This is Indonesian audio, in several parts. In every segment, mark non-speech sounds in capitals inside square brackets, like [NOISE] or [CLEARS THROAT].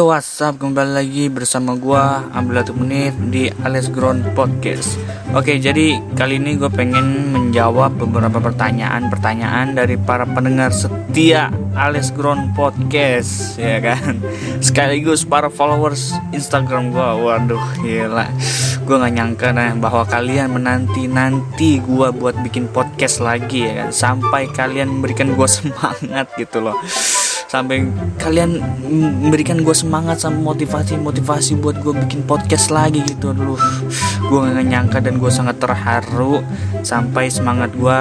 Ayo WhatsApp kembali lagi bersama gua Ambil satu menit di Alex Ground Podcast. Oke, jadi kali ini gue pengen menjawab beberapa pertanyaan-pertanyaan dari para pendengar setia Alex Ground Podcast, ya kan? [LAUGHS] Sekaligus para followers Instagram gua. Waduh, gila. Gue nggak nyangka nah bahwa kalian menanti nanti gua buat bikin podcast lagi ya kan, sampai kalian memberikan gua [LAUGHS] semangat gitu loh sampai kalian memberikan gue semangat sama motivasi motivasi buat gue bikin podcast lagi gitu. Dulu gue gak nyangka dan gue sangat terharu sampai semangat gue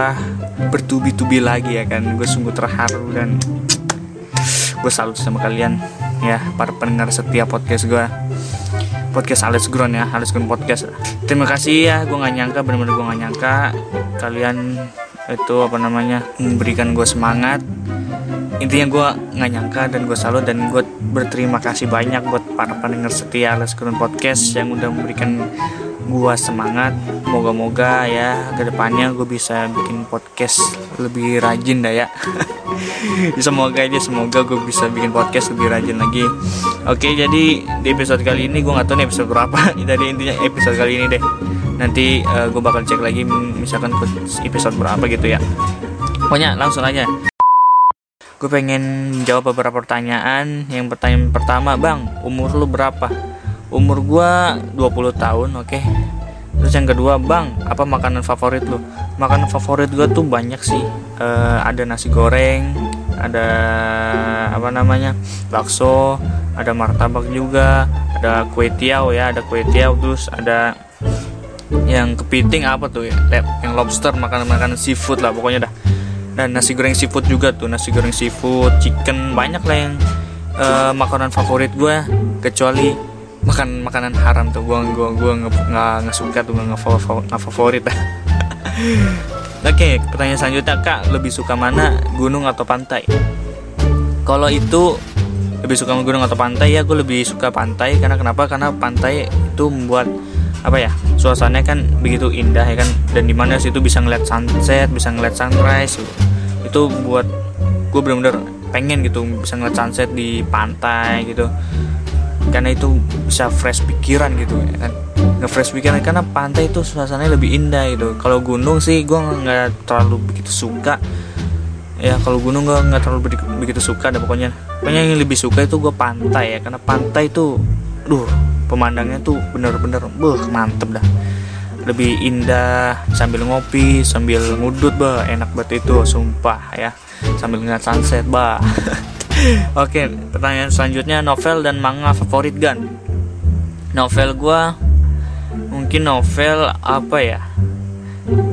bertubi-tubi lagi ya kan. Gue sungguh terharu dan gue salut sama kalian ya para pendengar setiap podcast gue podcast Alex Gron ya Alex Gron podcast. Terima kasih ya gue gak nyangka bener-bener gue gak nyangka kalian itu apa namanya memberikan gue semangat intinya gue nggak nyangka dan gue salut dan gue berterima kasih banyak buat para pendengar setia Alas Kurun Podcast yang udah memberikan gue semangat. Moga-moga ya ke depannya gue bisa bikin podcast lebih rajin dah ya. [LAUGHS] Semoga aja semoga gue bisa bikin podcast lebih rajin lagi. Oke jadi di episode kali ini gue nggak tahu nih episode berapa. [LAUGHS] Dari intinya episode kali ini deh. Nanti uh, gue bakal cek lagi misalkan episode berapa gitu ya. Pokoknya langsung aja gue pengen jawab beberapa pertanyaan. Yang pertanyaan pertama bang umur lu berapa? Umur gue 20 tahun oke. Okay? terus yang kedua bang apa makanan favorit lu? Makanan favorit gue tuh banyak sih. Uh, ada nasi goreng ada apa namanya bakso ada martabak juga ada kue tiaw ya ada kue tiaw terus ada yang kepiting apa tuh ya? Yang lobster makanan makanan seafood lah pokoknya dah dan nasi goreng seafood juga tuh nasi goreng seafood chicken banyak lah yang uh, makanan favorit gue kecuali makan makanan haram tuh gue gue gue nggak nggak suka tuh nggak nggak favorit. [LAUGHS] Oke okay, pertanyaan selanjutnya kak. Lebih suka mana gunung atau pantai? Kalau itu lebih suka gunung atau pantai ya gue lebih suka pantai. Karena kenapa? Karena pantai itu membuat apa ya suasananya kan begitu indah ya kan dan di mana situ bisa ngeliat sunset bisa ngeliat sunrise gitu. itu buat gue bener-bener pengen gitu bisa ngeliat sunset di pantai gitu. Karena itu bisa fresh pikiran gitu ya kan. Nge-fresh pikiran karena pantai itu suasananya lebih indah gitu. Kalau gunung sih gue nggak terlalu begitu suka. Ya kalau gunung gue nggak terlalu begitu suka dan pokoknya. Pokoknya yang lebih suka itu gue pantai ya karena pantai itu duh pemandangnya tuh bener-bener buh mantep dah. Lebih indah sambil ngopi sambil ngudut bah enak banget itu sumpah ya. Sambil ngeliat sunset bah [LAUGHS] oke pertanyaan selanjutnya novel dan manga favorit gan? Novel gua mungkin novel apa ya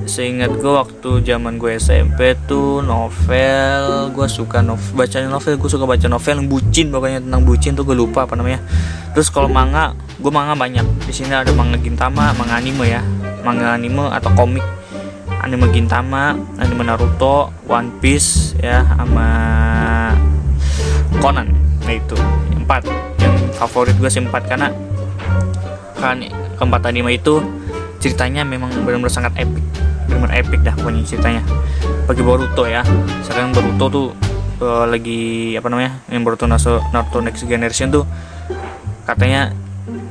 seingat gue waktu zaman gue SMP tuh novel gue suka novel baca novel gue suka baca novel yang bucin pokoknya tentang bucin tuh gue lupa apa namanya. Terus kalau manga gue manga banyak. Di sini ada manga gintama manga anime ya. Manga anime atau komik. Anime gintama anime naruto one piece ya sama conan. Nah itu. Empat. Yang favorit gue sih empat karena kan keempat anime itu ceritanya memang benar-benar sangat epic. Benar-benar epic dah pokoknya ceritanya. Bagi Boruto ya. Sekarang Boruto tuh uh, lagi apa namanya yang Boruto Naruto, Naruto Next Generation tuh katanya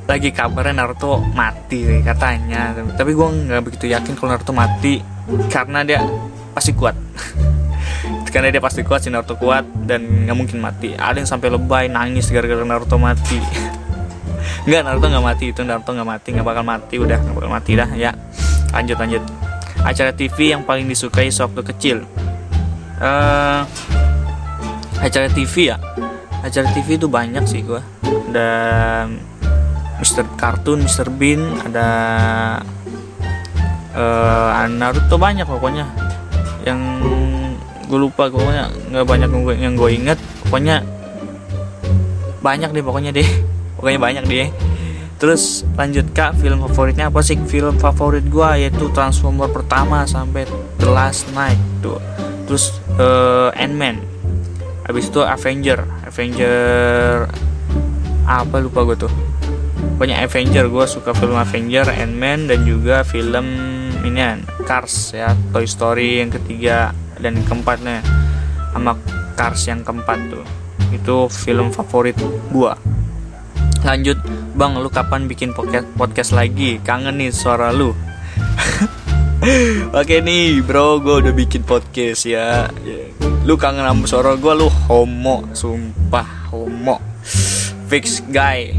lagi kabarnya Naruto mati katanya. Tapi gue nggak begitu yakin kalau Naruto mati karena dia pasti kuat. [LAUGHS] Karena dia pasti kuat si Naruto kuat dan nggak mungkin mati. Ada yang sampai lebay nangis gara-gara Naruto mati [LAUGHS] Enggak Naruto nggak mati. Itu Naruto nggak mati. Nggak bakal mati. Udah nggak bakal mati dah. Ya lanjut lanjut. Acara TV yang paling disukai sewaktu kecil. Uh, acara TV ya? Acara TV itu banyak sih gua. Ada Mr. Cartoon, Mr. Bean, ada uh, Naruto banyak pokoknya. Yang gue lupa pokoknya nggak banyak yang gue yang gue inget pokoknya banyak deh pokoknya deh pokoknya banyak deh. Terus lanjut kak film favoritnya apa sih? Film favorit gua yaitu Transformer pertama sampai The Last Night tuh. Terus uh, Ant-Man. Habis itu Avenger. Avenger apa lupa gue tuh. Pokoknya Avenger gue suka film Avenger Ant-Man dan juga film ini Cars ya Toy Story yang ketiga dan keempatnya. Sama Cars yang keempat tuh. Itu film favorit gua lanjut. Bang lu kapan bikin podcast podcast lagi? Kangen nih suara lu. [LAUGHS] Oke nih bro gue udah bikin podcast ya. Lu kangen sama suara gue lu homo Sumpah homo. Fix guy.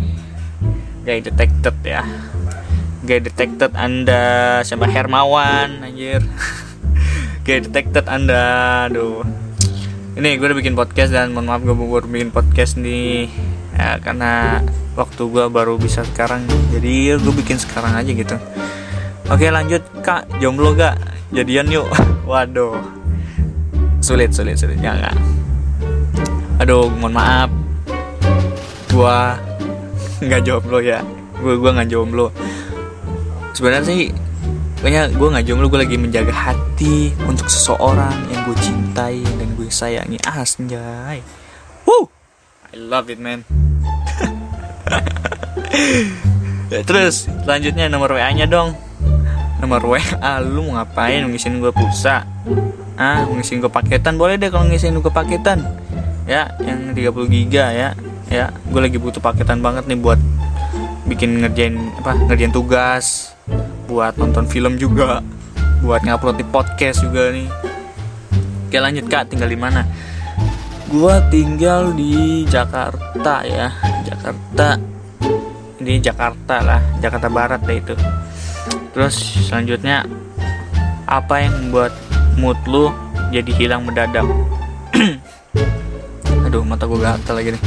Guy detected ya. Guy detected anda Siapa? Hermawan anjir. [LAUGHS] Guy detected anda Aduh. Ini gue udah bikin podcast dan mohon maaf gue baru bikin podcast nih ya, Karena waktu gue baru bisa sekarang Jadi gue bikin sekarang aja gitu. Oke lanjut. Kak jomblo gak? Jadian yuk. [LAUGHS] Waduh. Sulit sulit sulit. Ya gak Aduh mohon maaf. Gua [LAUGHS] nggak jomblo ya. Gue gua nggak jomblo. Sebenarnya sih Kayaknya gue nggak jomblo. Gue lagi menjaga hati untuk seseorang yang gue cintai dan gue sayangi. Asnjay. Woo, I love it man. Ya, terus selanjutnya nomor WA nya dong. Nomor WA lu mau ngapain? Ngisiin gue pulsa? Ah ngisiin gue paketan? Boleh deh kalau ngisiin gue paketan. Ya yang 30 giga ya. Ya gue lagi butuh paketan banget nih buat bikin ngerjain apa ngerjain tugas buat nonton film juga buat ngupload di podcast juga nih. Oke lanjut kak tinggal di mana gue tinggal di Jakarta ya. Jakarta. Di Jakarta lah. Jakarta Barat deh itu. Terus selanjutnya apa yang membuat mood lu jadi hilang mendadak? [CLEARS THROAT] Aduh mata gue gatal lagi nih.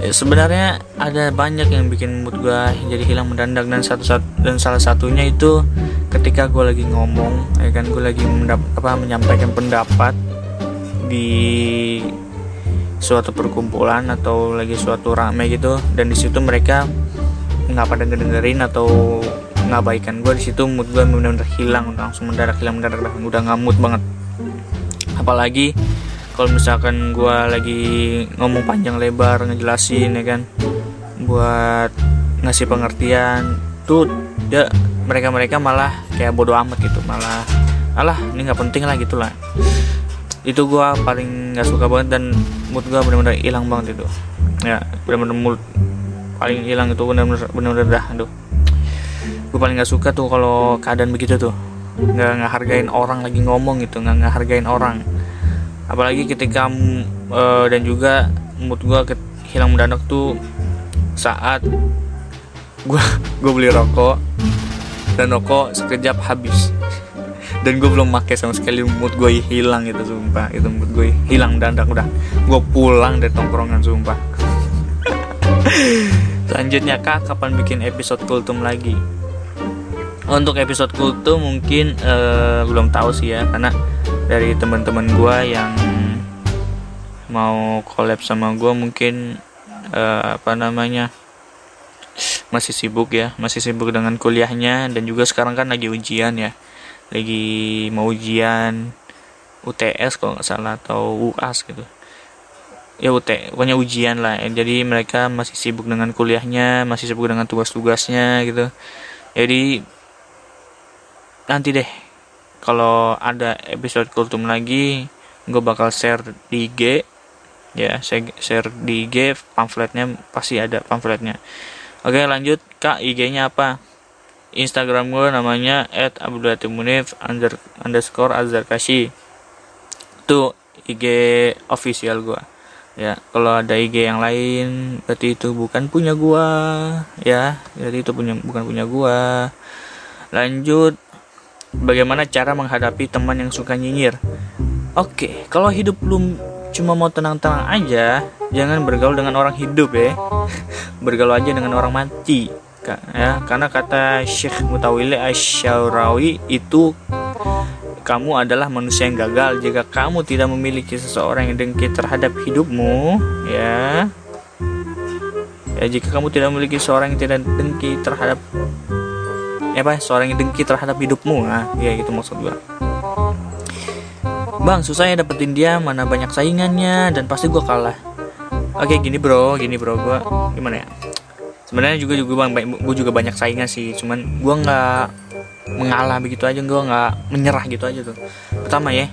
Ya, sebenarnya ada banyak yang bikin mood gue jadi hilang mendadak. Dan satu, satu dan salah satunya itu ketika gue lagi ngomong ya kan? Gue lagi mendap, apa menyampaikan pendapat di suatu perkumpulan atau lagi suatu rame gitu dan di situ mereka nggak pada ngedengerin atau ngabaikan gue di situ mood gue benar-benar hilang langsung mendadak hilang mendadak udah nggak mood banget. Apalagi kalau misalkan gue lagi ngomong panjang lebar ngejelasin ya kan buat ngasih pengertian tuh ya mereka mereka malah kayak bodoh amat gitu malah alah ini nggak penting lah gitulah itu gue paling nggak suka banget dan mood gue benar-benar hilang banget itu. Ya benar-benar mood paling hilang itu benar-benar benar-benar dah aduh. Gue paling nggak suka tuh kalau keadaan begitu tuh. Nggak ngehargain orang lagi ngomong gitu nggak ngehargain orang. Apalagi ketika uh, dan juga mood gue hilang mendadak tuh saat gue gue beli rokok. Dan rokok sekejap habis dan gue belum pakai sama sekali mood gue hilang gitu sumpah. Itu mood gue hilang mendadak udah. Gue pulang dari tongkrongan sumpah. [LAUGHS] Selanjutnya kak kapan bikin episode kultum lagi? Untuk episode kultu mungkin uh, belum tahu sih ya karena dari teman-teman gue yang mau collab sama gue mungkin uh, apa namanya masih sibuk ya. Masih sibuk dengan kuliahnya dan juga sekarang kan lagi ujian ya lagi mau ujian UTS kalau nggak salah atau UAS gitu. Ya UT pokoknya ujian lah. Jadi mereka masih sibuk dengan kuliahnya masih sibuk dengan tugas-tugasnya gitu. Jadi nanti deh kalau ada episode kultum lagi gue bakal share di IG ya share di IG pamfletnya pasti ada pamfletnya. Oke lanjut kak IG-nya apa Instagram gue namanya at abdulatimunif under, underscore azarkashi itu IG official gue ya kalau ada IG yang lain berarti itu bukan punya gue ya jadi itu punya bukan punya gue lanjut Bagaimana cara menghadapi teman yang suka nyinyir? Oke, kalau hidup belum cuma mau tenang-tenang aja, jangan bergaul dengan orang hidup ya. [LAUGHS] bergaul aja dengan orang mati. Ya, karena kata Syekh Mutawili Asyarawi itu kamu adalah manusia yang gagal. Jika kamu tidak memiliki seseorang yang dengki terhadap hidupmu, ya. Ya, jika kamu tidak memiliki seorang yang tidak dengki terhadap eh apa seorang yang dengki terhadap hidupmu nah ya gitu maksud gua. Bang susah ya dapetin dia mana banyak saingannya dan pasti gua kalah. Oke gini bro gini bro gua gimana ya sebenarnya juga juga bang gue juga banyak saingan sih. Cuman gua nggak mengalah begitu aja gua nggak menyerah gitu aja tuh. Pertama ya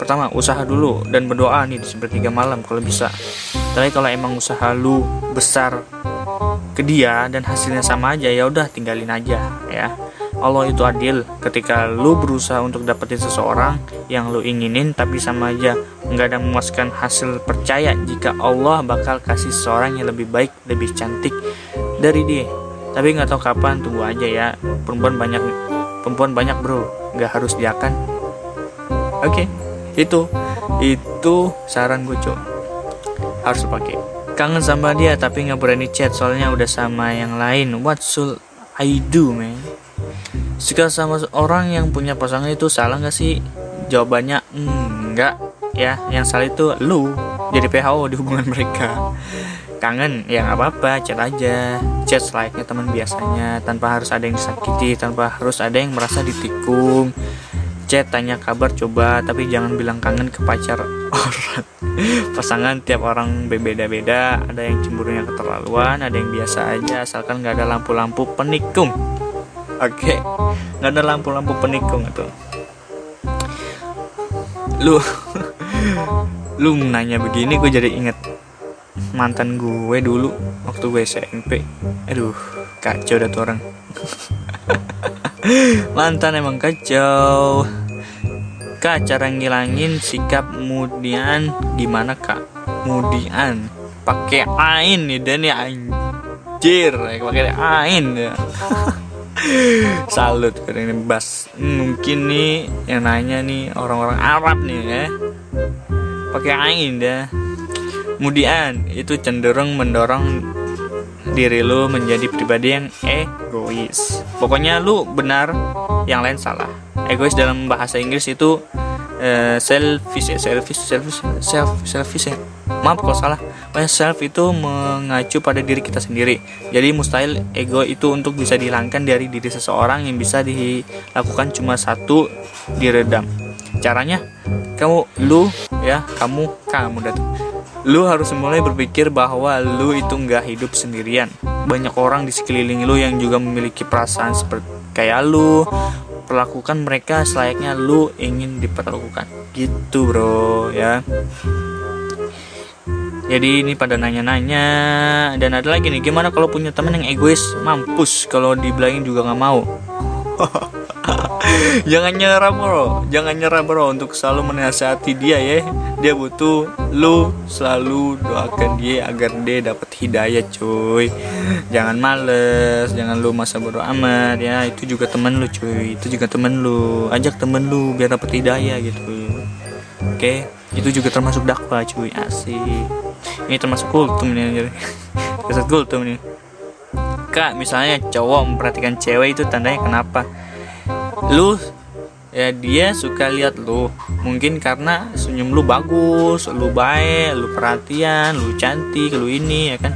pertama usaha dulu dan berdoa nih di sepertiga malam kalau bisa. Tapi kalau emang usaha lu besar ke dia dan hasilnya sama aja ya udah tinggalin aja ya. Allah itu adil. Ketika lu berusaha untuk dapetin seseorang yang lu inginin tapi sama aja nggak ada memuaskan hasil percaya jika Allah bakal kasih seseorang yang lebih baik lebih cantik dari dia. Tapi nggak tahu kapan tunggu aja ya. Perempuan banyak perempuan banyak bro. Nggak harus dia kan. Oke okay, itu. Itu saran gue cok harus pakai kangen sama dia tapi nggak berani chat soalnya udah sama yang lain. What should I do man? Suka sama orang yang punya pasangan itu salah nggak sih? Jawabannya enggak ya. Yang salah itu lu. Jadi PHO di hubungan [LAUGHS] mereka kangen ya nggak apa-apa chat aja. Chat layaknya teman biasanya tanpa harus ada yang disakiti tanpa harus ada yang merasa ditikung. Chat tanya kabar coba tapi jangan bilang kangen ke pacar [LAUGHS] orang. Pasangan tiap orang berbeda-beda ada yang cemburunya keterlaluan ada yang biasa aja asalkan nggak ada lampu-lampu penikung. Oke okay. nggak ada lampu-lampu penikung itu. Lu [LAUGHS] lu nanya begini gue jadi inget mantan gue dulu waktu gue SMP aduh kacau dah tuh orang. [LAUGHS] Mantan emang kacau. Kak cara ngilangin sikap kemudian gimana kak? Kemudian pakai ain nih dan ya anjir. Pakai ain ya. [LAUGHS] Salut ini bas. Mungkin nih yang nanya nih orang-orang Arab nih ya. Pakai angin dah kemudian itu cenderung mendorong diri lu menjadi pribadi yang egois. Pokoknya lu benar yang lain salah. Egois dalam bahasa Inggris itu uh, selfish ya selfish selfish self selfish ya. Maaf kalau salah. Pokoknya self itu mengacu pada diri kita sendiri. Jadi mustahil ego itu untuk bisa dihilangkan dari diri seseorang yang bisa dilakukan cuma satu diredam. Caranya kamu lu ya kamu kamu datu lu harus mulai berpikir bahwa lu itu nggak hidup sendirian. Banyak orang di sekeliling lu yang juga memiliki perasaan seperti kayak lu. Perlakukan mereka selayaknya lu ingin diperlakukan. Gitu bro ya. Jadi ini pada nanya-nanya. Dan ada lagi nih gimana kalau punya temen yang egois? Mampus kalau dibilangin juga nggak mau [LAUGHS] [LAUGHS] jangan nyerah bro. Jangan nyerah bro untuk selalu menasihati dia ya. Dia butuh lu selalu doakan dia agar dia dapat hidayah cuy. Jangan males jangan lu masa bodo amat ya. Itu juga temen lu cuy. Itu juga temen lu. Ajak temen lu biar dapat hidayah gitu. Oke? Itu juga termasuk dakwah cuy. Asik. Ini termasuk kultum nih [LAUGHS] termasuk kultum nih kak misalnya cowok memperhatikan cewek itu tandanya kenapa lu ya dia suka lihat lu. Mungkin karena senyum lu bagus lu baik lu perhatian lu cantik lu ini ya kan?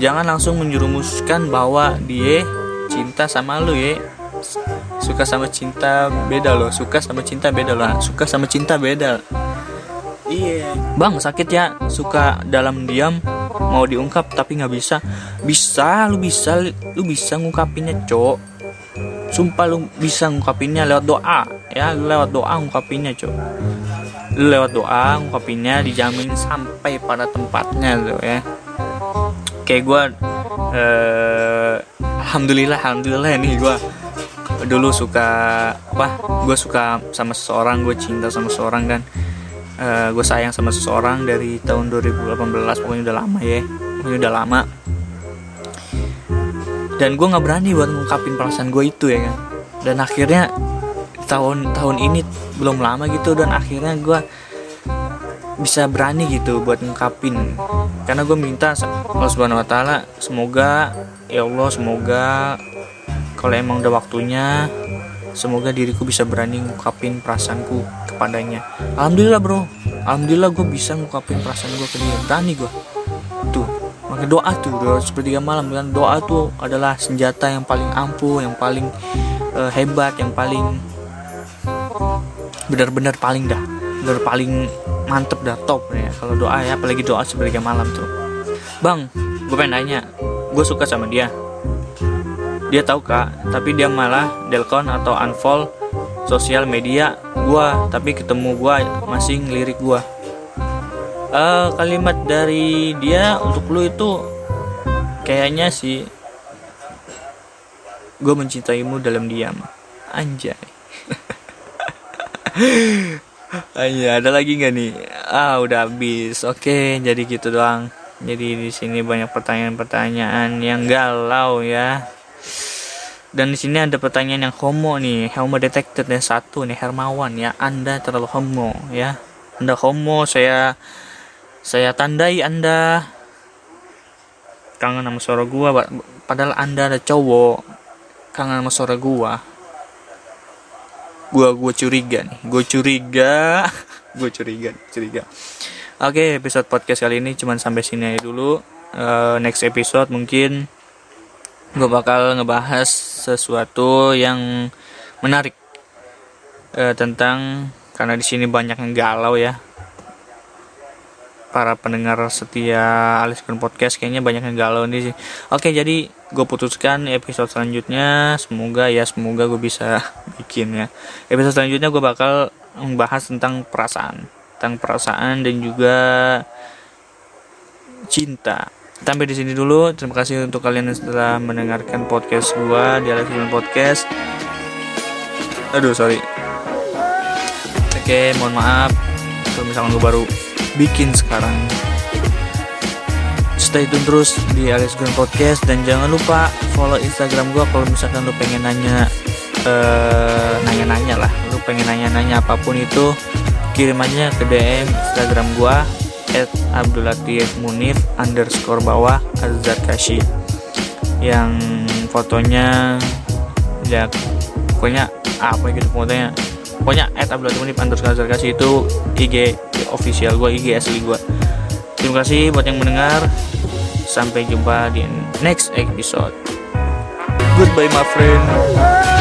Jangan langsung menjerumuskan bahwa dia cinta sama lu ya. Suka sama cinta beda loh suka sama cinta beda loh. Suka sama cinta beda. Iya. Bang sakit ya. Suka dalam diam mau diungkap tapi nggak bisa. Bisa lu bisa lu bisa ngungkapinnya cowok sumpah lu bisa ngungkapinnya lewat doa ya. Lewat doa ngungkapinnya lu lewat doa ngungkapinnya dijamin sampai pada tempatnya tuh ya. Kayak gue eh, alhamdulillah alhamdulillah nih gue dulu suka apa gue suka sama seseorang gue cinta sama seseorang dan uh, gue sayang sama seseorang dari tahun 2018 pokoknya udah lama ya. Pokoknya udah lama dan gue nggak berani buat ngungkapin perasaan gue itu ya kan? Dan akhirnya tahun tahun ini belum lama gitu dan akhirnya gue bisa berani gitu buat ngungkapin. Karena gue minta Allah Subhanahu Wa Taala semoga ya Allah semoga kalau emang udah waktunya semoga diriku bisa berani ngungkapin perasaanku kepadanya. Alhamdulillah bro. Alhamdulillah gue bisa ngungkapin perasaan gue ke dia. Berani gue tuh doa tuh doa sepertiga malam. Kan doa tuh adalah senjata yang paling ampuh yang paling uh, hebat yang paling benar-benar paling dah benar paling mantep dah top ya. Kalau doa ya apalagi doa sepertiga malam tuh. Bang gue pengen nanya gue suka sama dia. Dia tahu kak tapi dia malah delcon atau unfollow sosial media gue tapi ketemu gue masih ngelirik gue uh, kalimat dari dia untuk lu itu kayaknya sih gue mencintaimu dalam diam anjay [LAUGHS] Iya, ada lagi nggak nih? Ah, udah habis. Oke, jadi gitu doang. Jadi di sini banyak pertanyaan-pertanyaan yang galau ya. Dan di sini ada pertanyaan yang homo nih, homo detected yang satu nih Hermawan ya. Anda terlalu homo ya. Anda homo, saya saya tandai Anda. Kangen sama suara gua padahal Anda ada cowok. Kangen sama suara gua. Gua gua curiga nih. Gua curiga. [LAUGHS] Gua curiga curiga. Oke episode podcast kali ini cuman sampai sini aja dulu. Uh, next episode mungkin gua bakal ngebahas sesuatu yang menarik. Uh, tentang karena di sini banyak yang galau ya para pendengar setia Alis Podcast kayaknya banyak yang galau nih sih. Oke, jadi gue putuskan episode selanjutnya semoga ya semoga gue bisa [LAUGHS] bikin ya. Episode selanjutnya gue bakal membahas tentang perasaan, tentang perasaan dan juga cinta. Sampai di sini dulu. Terima kasih untuk kalian yang setelah mendengarkan podcast gue di Alis Podcast. Aduh, sorry. Oke, mohon maaf kalau misalkan gue baru bikin sekarang. Stay tune terus di Alex Green Podcast dan jangan lupa follow Instagram gue kalau misalkan lu pengen nanya uh, nanya-nanya lah. Lu pengen nanya-nanya apa pun itu kirim aja ke DM Instagram gue at Abdulatif Munif underscore bawah Azhar Kashi yang fotonya ya pokoknya apa gitu fotonya pokoknya at Abdulatif Munif underscore Azhar Kashi itu IG official gue IG asli gue terima kasih buat yang mendengar. Sampai jumpa di next episode. Goodbye my friend